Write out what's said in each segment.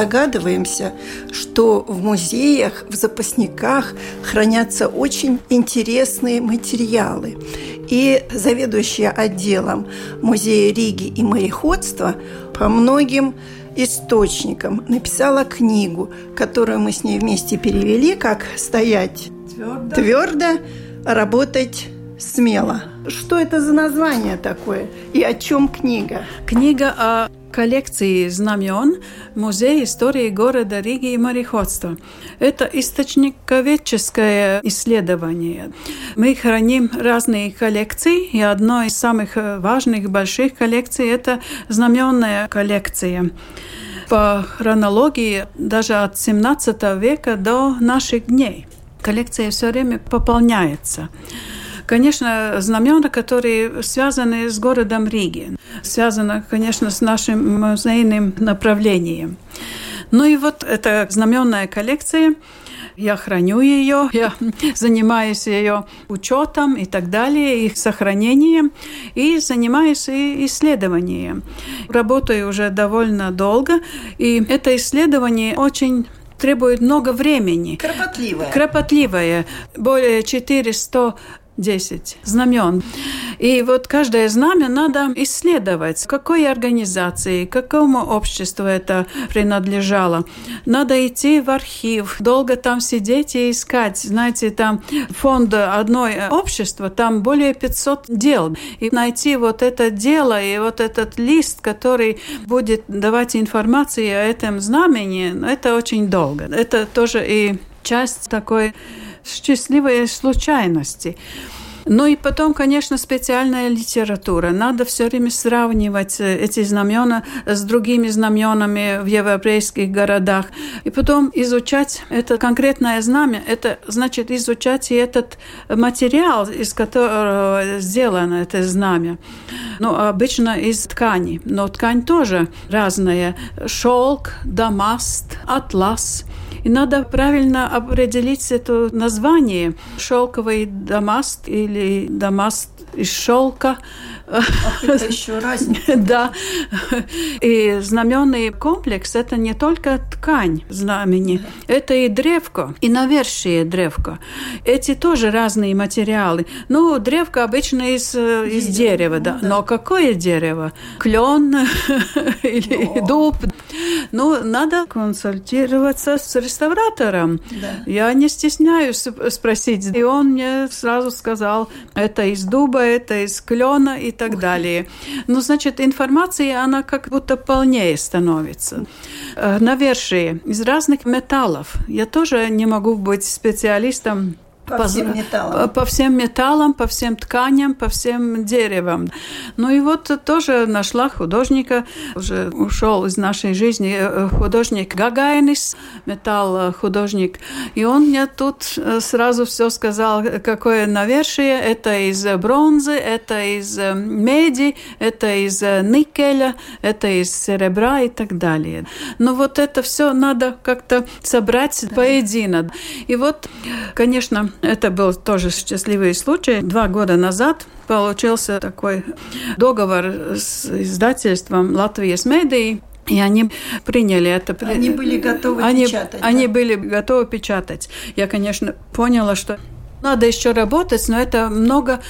Догадываемся, что в музеях, в запасниках хранятся очень интересные материалы. И заведующая отделом Музея Риги и мореходства по многим источникам написала книгу, которую мы с ней вместе перевели, как стоять твердо, твердо работать смело. Что это за название такое и о чем книга? Книга о коллекции знамен Музея истории города Риги и мореходства. Это источниковедческое исследование. Мы храним разные коллекции, и одной из самых важных больших коллекций – это знаменная коллекция по хронологии даже от 17 века до наших дней. Коллекция все время пополняется. Конечно, знамена, которые связаны с городом Риги, связаны, конечно, с нашим музейным направлением. Ну и вот эта знаменная коллекция я храню ее, я занимаюсь ее учетом и так далее, их сохранением, и занимаюсь и исследованием. Работаю уже довольно долго, и это исследование очень требует много времени. Кропотливое. Кропотливое. Более 400 10 знамен. И вот каждое знамя надо исследовать, какой организации, какому обществу это принадлежало. Надо идти в архив, долго там сидеть и искать. Знаете, там фонд одной общества, там более 500 дел. И найти вот это дело и вот этот лист, который будет давать информацию о этом знамени, это очень долго. Это тоже и часть такой счастливой случайности. Ну и потом, конечно, специальная литература. Надо все время сравнивать э, эти знамена с другими знаменами в европейских городах. И потом изучать это конкретное знамя. Это значит изучать и этот материал, из которого сделано это знамя. Ну, обычно из ткани. Но ткань тоже разная. Шелк, дамаст, атлас – и надо правильно определить это название. Шелковый дамаст или дамаст из шелка. Ах, это еще разница. да. И знаменный комплекс – это не только ткань знамени, это и древко, и навершие древко. Эти тоже разные материалы. Ну, древко обычно из, э, из дерева, да. Ну Но какое дерево? Клен или дуб? Ну, надо консультироваться с реставратором. Я не стесняюсь спросить. И он мне сразу сказал, это из дуба, это из клена и так Ух далее. Ну, значит, информация, она как будто полнее становится. Э, Навершие из разных металлов. Я тоже не могу быть специалистом по, по всем металлам. По, по всем металлам, по всем тканям, по всем деревам. Ну и вот тоже нашла художника, уже ушел из нашей жизни э, художник Гагайнис, металл художник. И он мне тут э, сразу все сказал, какое навершие. Это из бронзы, это из э, меди, это из никеля, это из серебра и так далее. Но вот это все надо как-то собрать да. поедино. И вот, конечно, это был тоже счастливый случай. Два года назад получился такой договор с издательством «Латвияс медии», и они приняли это. Они были готовы они, печатать. Они да? были готовы печатать. Я, конечно, поняла, что Надо еще работать, но это много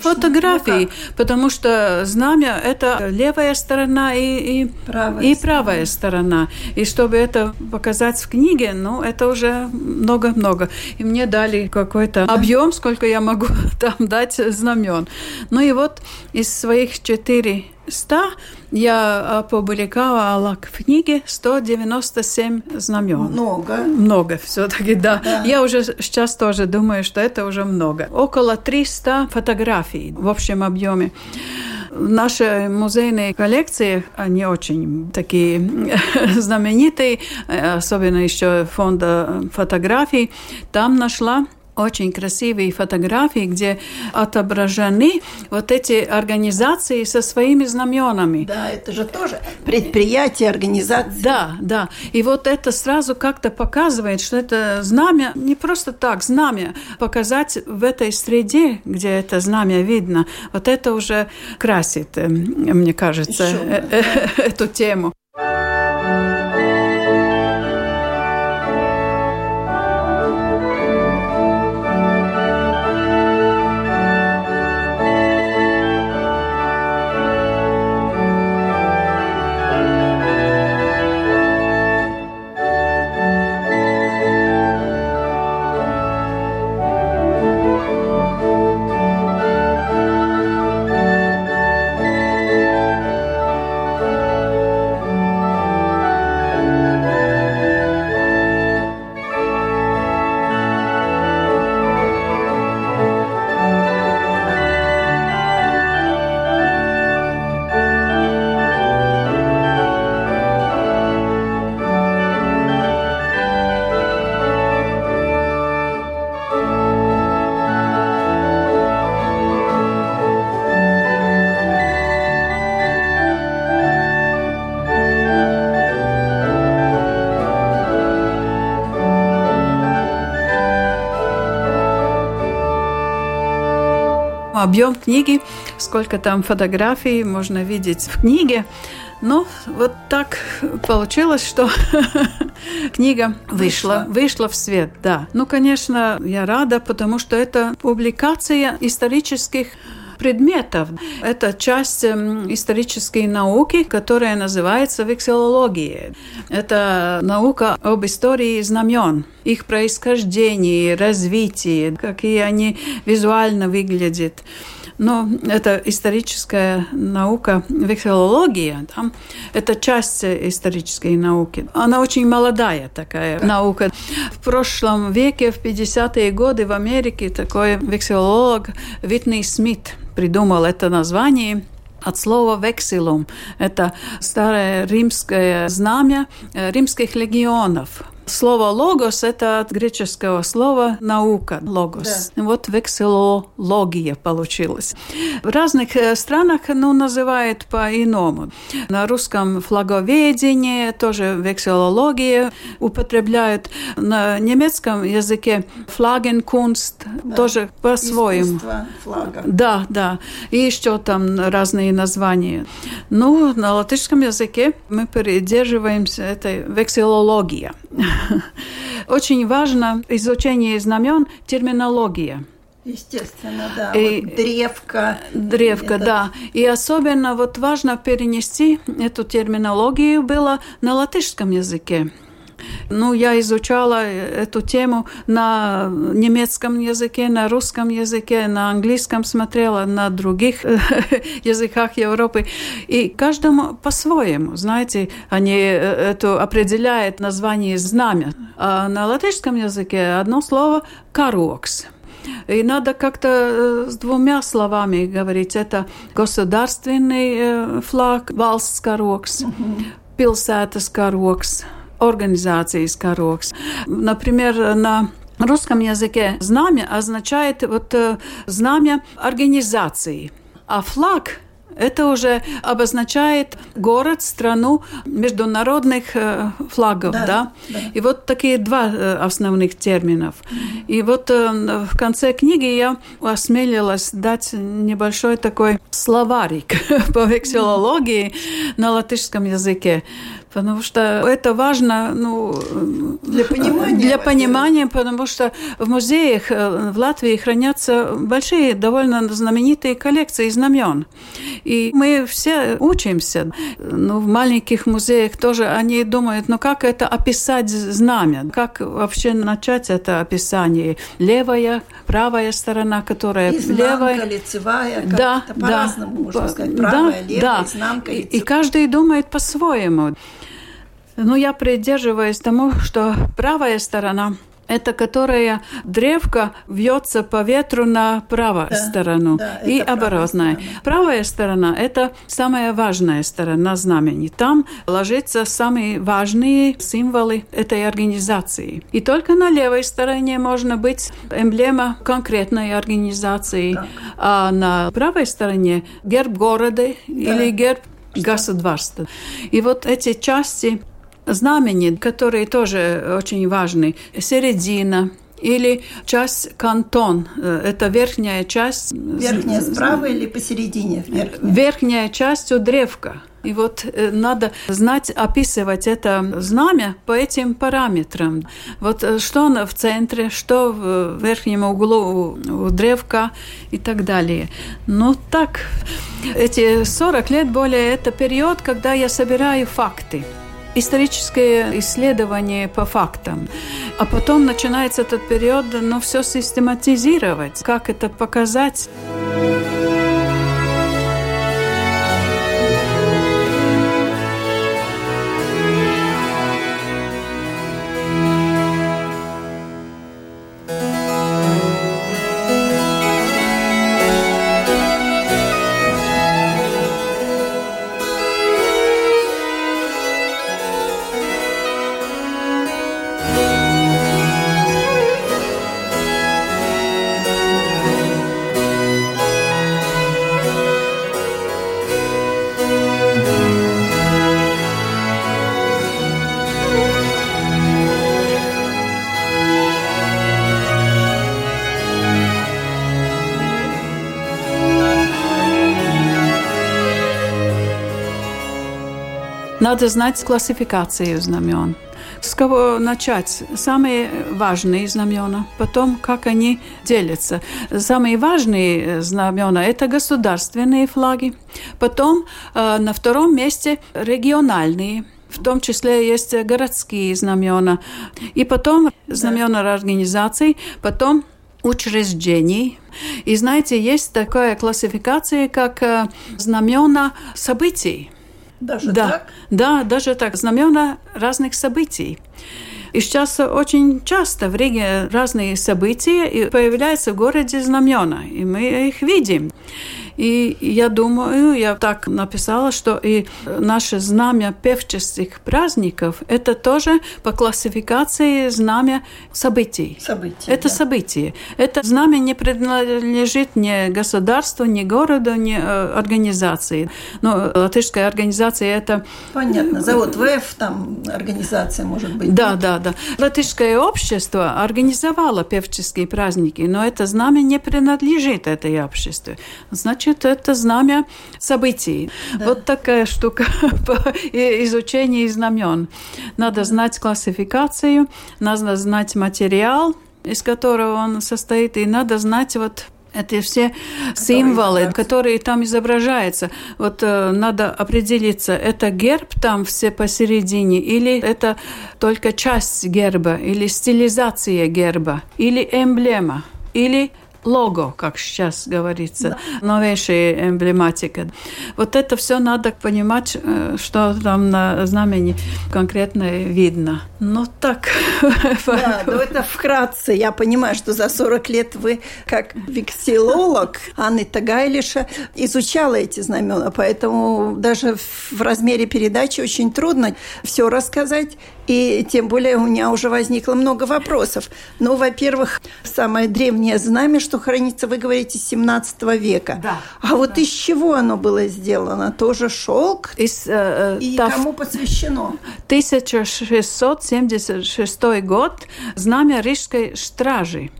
фотографий, потому что знамя – это левая сторона и, и, правая, и правая сторона. И чтобы это показать в книге, ну, это уже много-много. И мне дали какой-то объем, сколько я могу там дать знамен. Ну и вот из своих четыре 100 я опубликовала в книге 197 знамен. Много. Много все-таки, да. да. Я уже сейчас тоже думаю, что это уже много. Около 300 фотографий в общем объеме. Наши музейные коллекции, они очень такие знаменитые, особенно еще фонда фотографий. Там нашла очень красивые фотографии, где отображены вот эти организации со своими знаменами. Да, это же тоже предприятие, организация. Да, да. И вот это сразу как-то показывает, что это знамя не просто так, знамя показать в этой среде, где это знамя видно, вот это уже красит, э, мне кажется, Еще, э, да. Э, эту тему. Объем книги, сколько там фотографий можно видеть в книге. Ну, вот так получилось, что книга вышла, вышла в свет, да. Ну, конечно, я рада, потому что это публикация исторических предметов. Это часть эм, исторической науки, которая называется вексилология. Это наука об истории знамен, их происхождении, развитии, какие они визуально выглядят. Но это историческая наука, вексилология, да, это часть исторической науки. Она очень молодая такая наука. В прошлом веке, в 50-е годы в Америке такой вексилолог Витни Смит придумал это название от слова «вексилум». Это старое римское знамя э, римских легионов. Слово «логос» — это от греческого слова «наука» — «логос». Да. Вот вексилология получилась. В разных э, странах ну, называют по-иному. На русском флаговедение тоже вексилология употребляют. На немецком языке флагенкунст да. тоже по-своему. Да, да. И еще там разные названия. Ну, на латышском языке мы придерживаемся этой вексилологии. Очень важно изучение знамен, терминология. Естественно, да. И, вот древко. Древко, этот... да. И особенно вот важно перенести эту терминологию было на латышском языке. Ну, я изучала эту тему на немецком языке, на русском языке, на английском смотрела, на других языках Европы. И каждому по-своему, знаете, они э, это определяют название знамя. А на латышском языке одно слово «карокс». И надо как-то э, с двумя словами говорить. Это государственный э, флаг, valsts karoks, pilsētas karoks, организацijas karoks. Например, на русском языке знамя означает вот э, знамя организации, а флаг это уже обозначает город, страну международных э, флагов, да, да? да? И вот такие два э, основных терминов. И вот в конце книги я осмелилась дать небольшой такой словарик по вексилологии на латышском языке потому что это важно ну, для понимания. Для понимания, потому что в музеях э, в Латвии хранятся большие, довольно знаменитые коллекции знамен. И мы все учимся. Ну, в маленьких музеях тоже они думают, ну как это описать знамя? Как вообще начать это описание? Левая, правая сторона, которая Изнанка, левая. лицевая, как да, по-разному да, можно сказать. Правая, да, левая, да. изнанка, и, и каждый думает по-своему. Ну, я придерживаюсь тому, что правая сторона это которая древко вьется по ветру на правую да, сторону да, и оборотная. Правая, правая сторона – это самая важная сторона знамени. Там ложатся самые важные символы этой организации. И только на левой стороне можно быть эмблема конкретной организации, так. а на правой стороне герб города да. или герб государства. И вот эти части знамени, которые тоже очень важны. Середина, или часть кантон. Это верхняя часть. Верхняя справа или посередине? Верхняя, верхняя часть у древка. И вот надо знать, описывать это знамя по этим параметрам. Вот что в центре, что в верхнем углу у древка и так далее. Ну так, эти 40 лет более это период, когда я собираю факты историческое исследование по фактам. А потом начинается этот период, ну, все систематизировать, как это показать. Надо знать классификацию знамен. С кого начать? Самые важные знамена, потом как они делятся. Самые важные знамена – это государственные флаги, потом э, на втором месте региональные, в том числе есть городские знамена, и потом знамена организаций, потом учреждений. И знаете, есть такая классификация, как э, знамена событий. Даже да, так? Да, даже так. Знамена разных событий. И сейчас очень часто в Риге разные события и появляются в городе знамена, и мы их видим. И я думаю, я так написала, что и наше знамя певческих праздников – это тоже по классификации знамя событий. События, это да. событие. Это знамя не принадлежит ни государству, ни городу, ни э, организации. Но латышская организация – это… Понятно. Завод ВФ, там организация может быть. Да, да, да. Латышское общество организовало певческие праздники, но это знамя не принадлежит этой обществу. Значит, значит, это знамя событий. Да. Вот такая штука по изучению знамен. Надо знать классификацию, надо знать материал, из которого он состоит, и надо знать вот это все символы, которые там изображаются. Вот э, надо определиться, это герб там все посередине, или это только часть герба, или стилизация герба, или эмблема, или лого, как сейчас говорится, да. новейшая эмблематика. Вот это все надо понимать, э, что там на знамени конкретно видно. Ну так. Да, ну это вкратце. Я понимаю, что за 40 лет вы, как вексилолог Анны Тагайлиша, изучала эти знамена, поэтому даже в размере передачи очень трудно все рассказать. И тем более у меня уже возникло много вопросов. Ну, во-первых, самое древнее знамя, что хранится, вы говорите, 17 века. Да. А да. вот из чего оно было сделано? Тоже шелк? Из, э, И та... кому посвящено? 1676 год. Знамя Рижской стражи.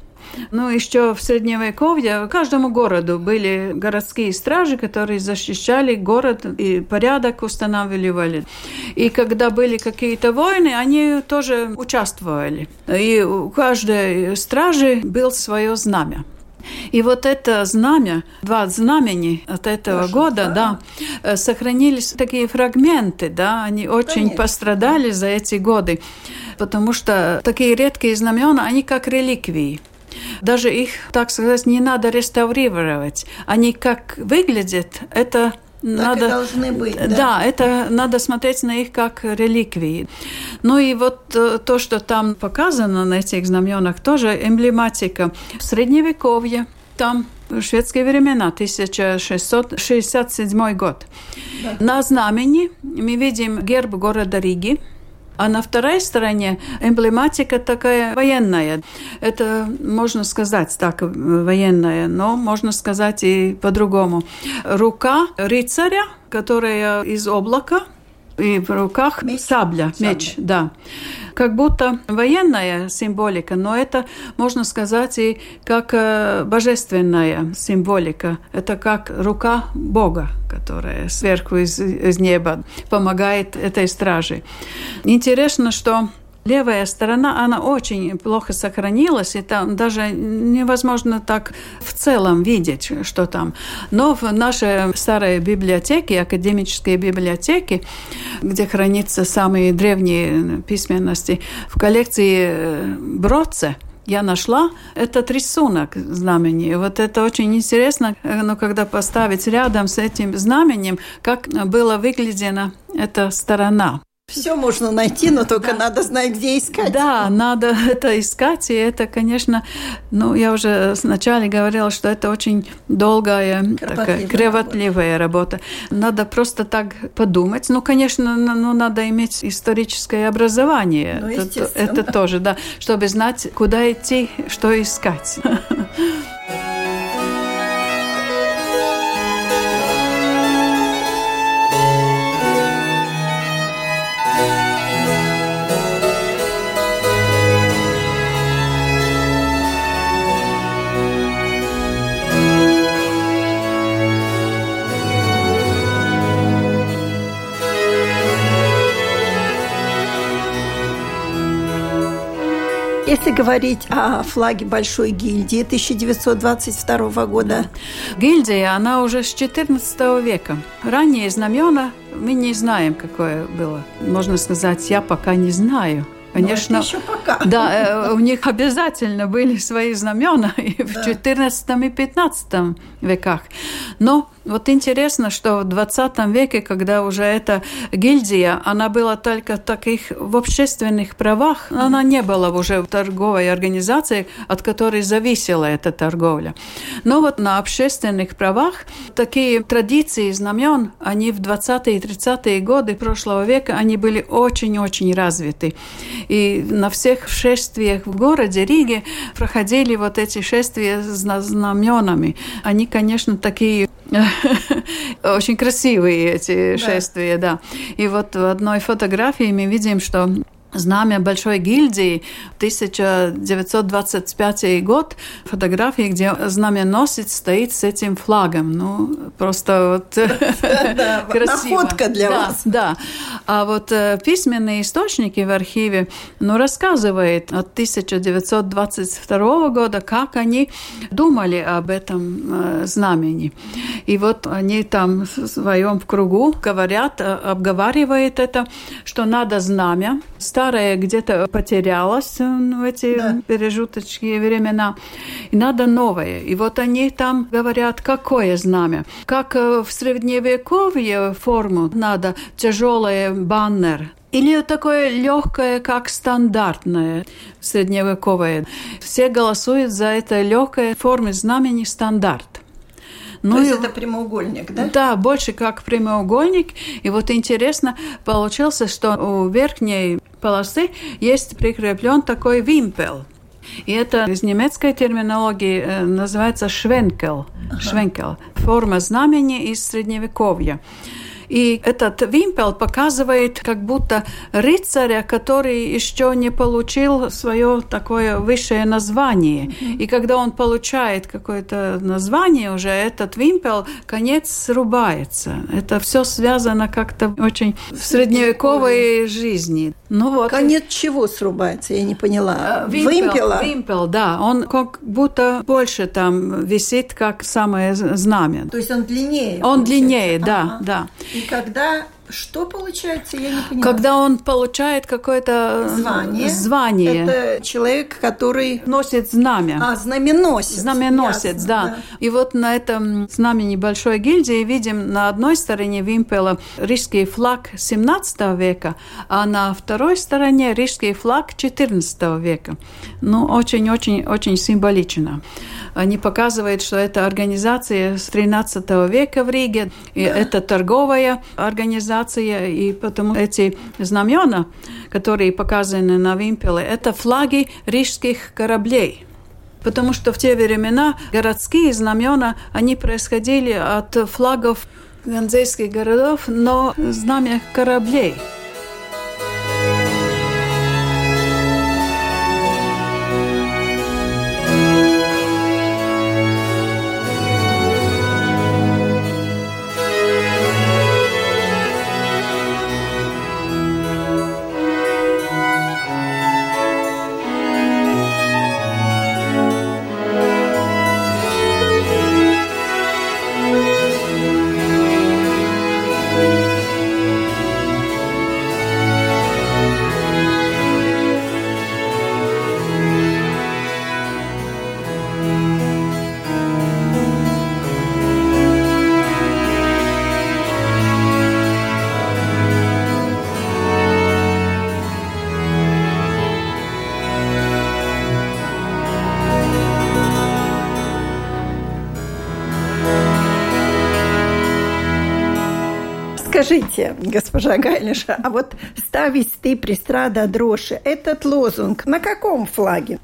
Ну, еще в Средневековье каждому городу были городские стражи, которые защищали город и порядок устанавливали. И когда были какие-то войны, они тоже участвовали. И у каждой стражи был свое знамя. И вот это знамя, два знамени от этого Хорошо, года, да. да, э, сохранились такие фрагменты, да, они очень Конечно. пострадали за эти годы, потому что такие редкие знамена, они как реликвии. Даже их, так сказать, не надо реставрировать. Они как выглядят, это надо, должны быть. Да. да, это надо смотреть на их как реликвии. Ну и вот э, то, что там показано на этих знаменах, тоже эмблематика. В Средневековье там в шведские времена, 1667 год. Да. На знамени мы видим герб города Риги, а на второй стороне эмблематика такая военная. Это можно сказать так, военная, но можно сказать и по-другому. Рука рыцаря, которая из облака, и в руках меч. сабля, сабля, меч, да. Как будто военная символика, но это, можно сказать, и как э, божественная символика. Это как рука Бога, которая сверху из, из неба помогает этой страже. Интересно, что левая сторона, она очень плохо сохранилась, и там даже невозможно так в целом видеть, что там. Но в нашей старой библиотеке, академической библиотеке, где хранятся самые древние письменности, в коллекции э, Бродце, я нашла этот рисунок знамени. Вот это очень интересно, э, но когда поставить рядом с этим знаменем, как было выглядена эта сторона. Все можно найти, но только да. надо знать, где искать. Да, надо это искать, и это, конечно, ну, я уже сначала говорила, что это очень долгая, такая, кропотливая работа. работа. Надо просто так подумать. Ну, конечно, ну, надо иметь историческое образование. Ну, это, это тоже, да, чтобы знать, куда идти, что искать. Если говорить о флаге Большой гильдии 1922 года. Гильдия, она уже с 14 века. Ранние знамена мы не знаем, какое было. Можно сказать, я пока не знаю. Конечно, еще пока. Да, э, у них обязательно были свои знамена и в да. 14 и 15 веках. Но вот интересно, что в 20 веке, когда уже эта гильдия, она была только таких в общественных правах, она не была уже в торговой организации, от которой зависела эта торговля. Но вот на общественных правах такие традиции знамен, они в 20-е и 30-е годы прошлого века, они были очень-очень развиты. И на всех шествиях в городе Риге проходили вот эти шествия с знаменами. Они, конечно, такие очень красивые эти шествия, да. И вот в одной фотографии мы видим, что знамя Большой гильдии, 1925 год, фотографии, где знаменосец стоит с этим флагом. Ну, просто вот красиво. Находка для вас. Да. А вот э, письменные источники в архиве, ну, рассказывают от 1922 года, как они думали об этом э, знамени. И вот они там в своем кругу говорят, э, обговаривают это, что надо знамя старое где-то потерялось в эти да. пережиточные времена, и надо новое. И вот они там говорят, какое знамя. Как э, в средневековье форму надо тяжелое баннер, или такое легкое, как стандартное средневековое. Все голосуют за это легкое формы знамени стандарт. Ну, То есть и, это прямоугольник, да? Да, больше как прямоугольник. И вот интересно получилось, что у верхней полосы есть прикреплен такой вимпел. И это из немецкой терминологии э, называется швенкел. Ага. Швенкел. Форма знамени из Средневековья. И этот вимпел показывает как будто рыцаря, который еще не получил свое такое высшее название. И когда он получает какое-то название уже, этот вимпел, конец срубается. Это все связано как-то очень в средневековой жизни. Ну вот. Конец чего срубается? Я не поняла. Э, вимпел, Вимпела? Вимпел, да. Он как будто больше там висит, как самое знамя. То есть он длиннее? Он получается. длиннее, да, ага. да. И когда что получается, я не понимаю. Когда он получает какое-то звание, звание. Это человек, который носит знамя. А, знаменосец. Знаменосец, Ясно, да. да. И вот на этом знамени Большой гильдии видим на одной стороне вимпела рижский флаг 17 века, а на второй стороне рижский флаг 14 века. Ну, очень-очень-очень символично. Они показывают, что это организация с 13 века в Риге, и это торговая организация, и потому эти знамена, которые показаны на вимпеле, это флаги рижских кораблей. Потому что в те времена городские знамена, они происходили от флагов ганзейских городов, но знамя кораблей – Скажите, госпожа Гайлиша, а вот «ставить ты пристрада дрожи» – этот лозунг на каком флаге?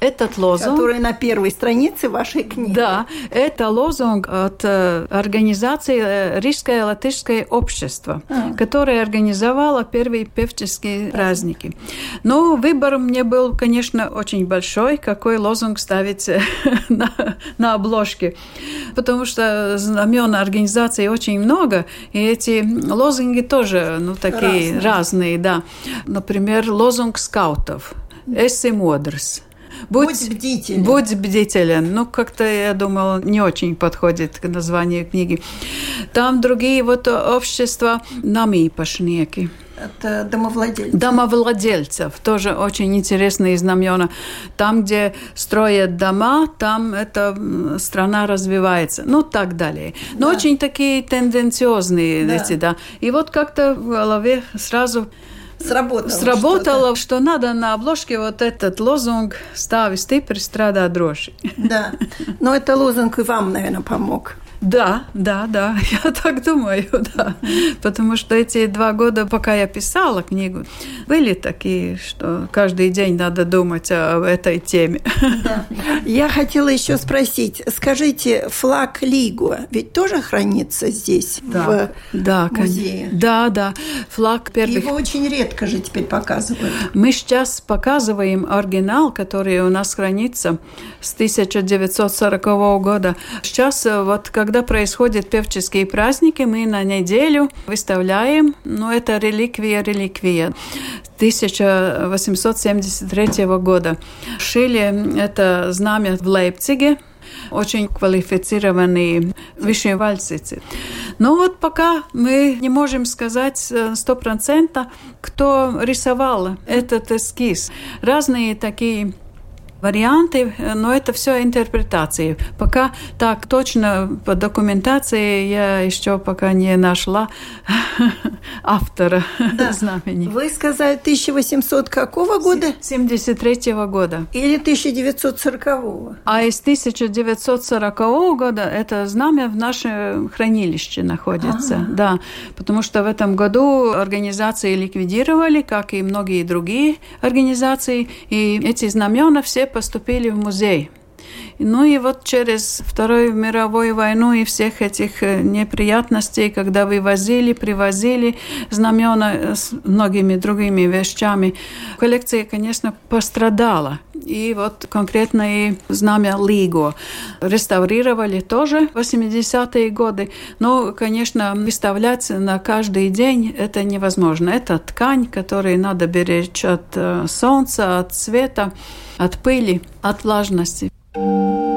Этот лозунг... Который на первой странице вашей книги. Да, это лозунг от э, организации э, Рижское латышское общество, а. которое организовало первые певческие праздники. Но выбор мне был, конечно, очень большой, какой лозунг ставить э, на, на обложке. Потому что знамен организации очень много, и эти лозунги тоже ну, такие разные, разные да. Например, лозунг скаутов «Эсси мудрс». Будь, будь бдителен. Будь бдителен. Ну, как-то, я думала, не очень подходит к названию книги. Там другие вот общества намипошники. Это домовладельцев. Домовладельцев. Тоже очень интересные знамена. Там, где строят дома, там эта страна развивается. Ну, так далее. Но да. очень такие тенденциозные да. эти, да. И вот как-то в голове сразу сработало. Сработало, что надо на обложке вот этот лозунг «Стави стипри, страда дрожи». Да, но это лозунг и вам, наверное, помог. Да, да, да, я так думаю, да. Потому что эти два года, пока я писала книгу, были такие, что каждый день надо думать об этой теме. Да. Я хотела еще спросить, скажите, флаг Лигу ведь тоже хранится здесь, да, в да, музее? Да, да, флаг первых. Его очень редко же теперь показывают. Мы сейчас показываем оригинал, который у нас хранится с 1940 года. Сейчас вот как когда происходят певческие праздники, мы на неделю выставляем, ну, это реликвия, реликвия. 1873 года. Шили это знамя в Лейпциге, очень квалифицированные высшие вальсицы. Но вот пока мы не можем сказать сто процентов, кто рисовал этот эскиз. Разные такие варианты, но это все интерпретации. Пока так точно по документации я еще пока не нашла автора да. знамени. Вы сказали 1800 какого года? 73 -го года. Или 1940 -го? А из 1940 -го года это знамя в нашем хранилище находится. Ага. Да, потому что в этом году организации ликвидировали, как и многие другие организации, и эти знамена все поступили в музей. Ну и вот через Вторую мировую войну и всех этих э, неприятностей, когда вывозили, привозили знамена с многими другими вещами, коллекция, конечно, пострадала. И вот конкретно и знамя Лиго реставрировали тоже в 80-е годы. Но, конечно, выставлять на каждый день это невозможно. Это ткань, которую надо беречь от э, солнца, от света, от пыли, от влажности. thank you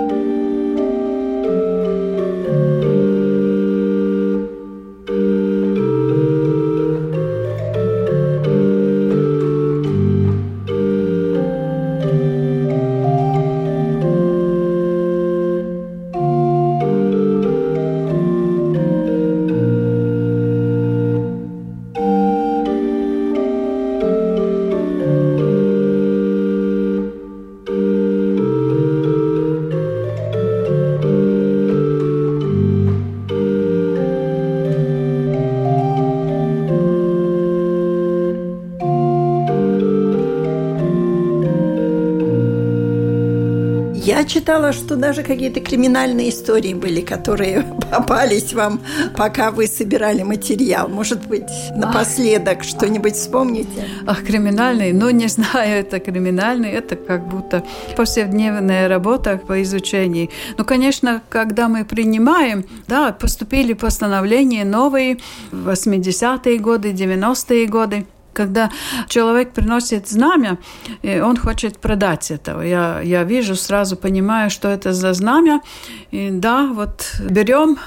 читала, что даже какие-то криминальные истории были, которые попались вам, пока вы собирали материал. Может быть, напоследок что-нибудь вспомните? Ах, криминальный? Ну, не знаю, это криминальный, это как будто повседневная работа по изучению. Ну, конечно, когда мы принимаем, да, поступили постановления новые, 80-е годы, 90-е годы, когда человек приносит знамя, и он хочет продать этого. Я, я вижу, сразу понимаю, что это за знамя. И да, вот берем.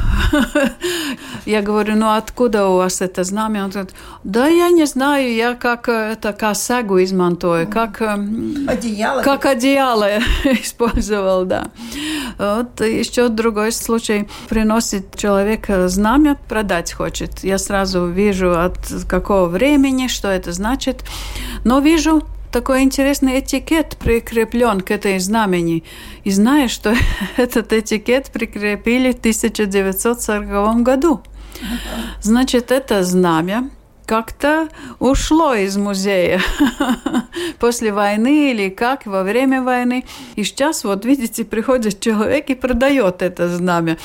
я говорю, ну откуда у вас это знамя? Он говорит, да я не знаю, я как это косагу измантую, как одеяло. Как одеяло использовал, да. Вот еще другой случай. Приносит человек знамя, продать хочет. Я сразу вижу, от какого времени, что это значит. Но вижу такой интересный этикет прикреплен к этой знамени. И знаешь, что этот этикет прикрепили в 1940 году. Значит, это знамя как-то ушло из музея после войны или как, во время войны. И сейчас, вот видите, приходит человек и продает это знамя.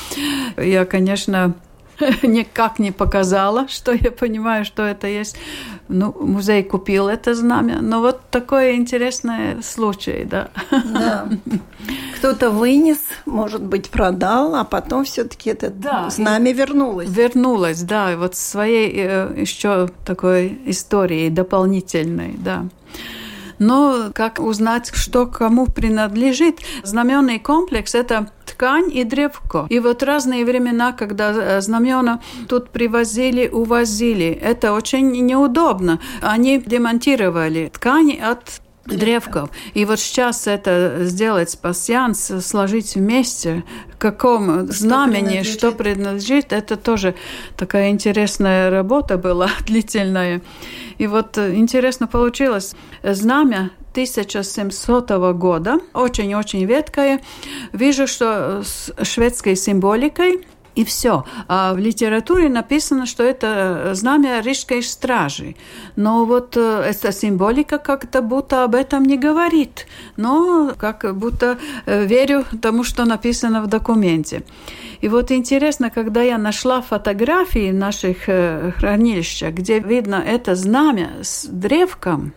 Я, конечно, никак не показала, что я понимаю, что это есть. Ну, музей купил это знамя. Но вот такой интересный случай, да. Да. Кто-то вынес, может быть, продал, а потом все-таки это да, знамя вернулось. Вернулось, да, вот своей э, еще такой историей дополнительной, да. Но как узнать, что кому принадлежит? Знаменный комплекс – это ткань и древко. И вот разные времена, когда э, знамена тут привозили, увозили, это очень неудобно. Они демонтировали ткани от древков. И вот сейчас это сделать пассианс, сложить вместе, каком что знамени, принадлежит. что принадлежит, это тоже такая интересная работа была, длительная. И вот э, интересно получилось. Знамя 1700 года, очень-очень веткое. Вижу, что с шведской символикой и все. А в литературе написано, что это знамя Рижской стражи. Но вот э, эта символика как-то будто об этом не говорит. Но как будто э, верю тому, что написано в документе. И вот интересно, когда я нашла фотографии наших э, хранилища, где видно это знамя с древком,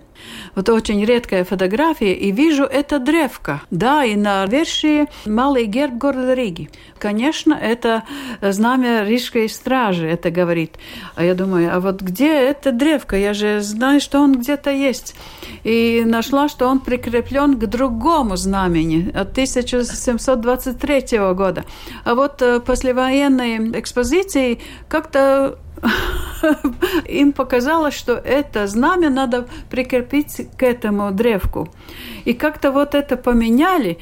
вот очень редкая фотография, и вижу это древко. Да, и на верши малый герб города Риги. Конечно, это знамя Рижской стражи, это говорит. А я думаю, а вот где это древко? Я же знаю, что он где-то есть. И нашла, что он прикреплен к другому знамени от 1723 года. А вот э, послевоенной экспозиции как-то им показалось, что это знамя надо прикрепить к этому древку. И как-то вот это поменяли,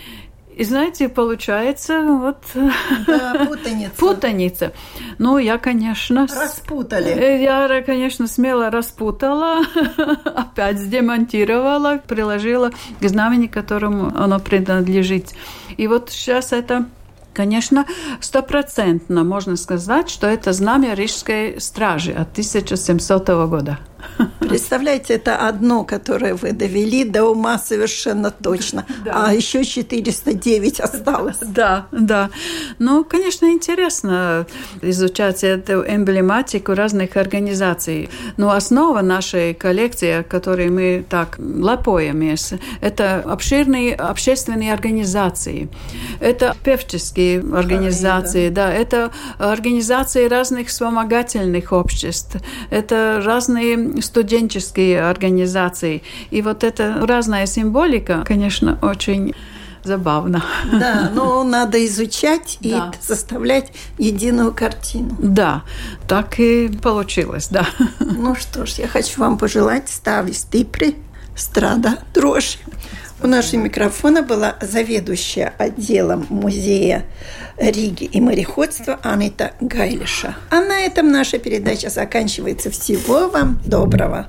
и знаете, получается вот да, путаница. путаница. Ну, я, конечно... Распутали. Э, я, конечно, смело распутала, опять демонтировала, приложила к знамени, которому оно принадлежит. И вот сейчас это Конечно, стопроцентно можно сказать, что это знамя Рижской стражи от 1700 года. Представляете, это одно, которое вы довели до ума совершенно точно, да. а еще 409 осталось. Да, да. Ну, конечно, интересно изучать эту эмблематику разных организаций. Но основа нашей коллекции, которой мы так лапоемся, это обширные общественные организации. Это певческие организации, да. да, это организации разных вспомогательных обществ, это разные студенческие организации. И вот эта разная символика, конечно, очень забавно. Да, но надо изучать и да. составлять единую картину. Да, так и получилось, да. Ну что ж, я хочу вам пожелать ставить стипри, страда, дрожь. У нашего микрофона была заведующая отделом музея Риги и мореходства Анита Гайлиша. А на этом наша передача заканчивается. Всего вам доброго!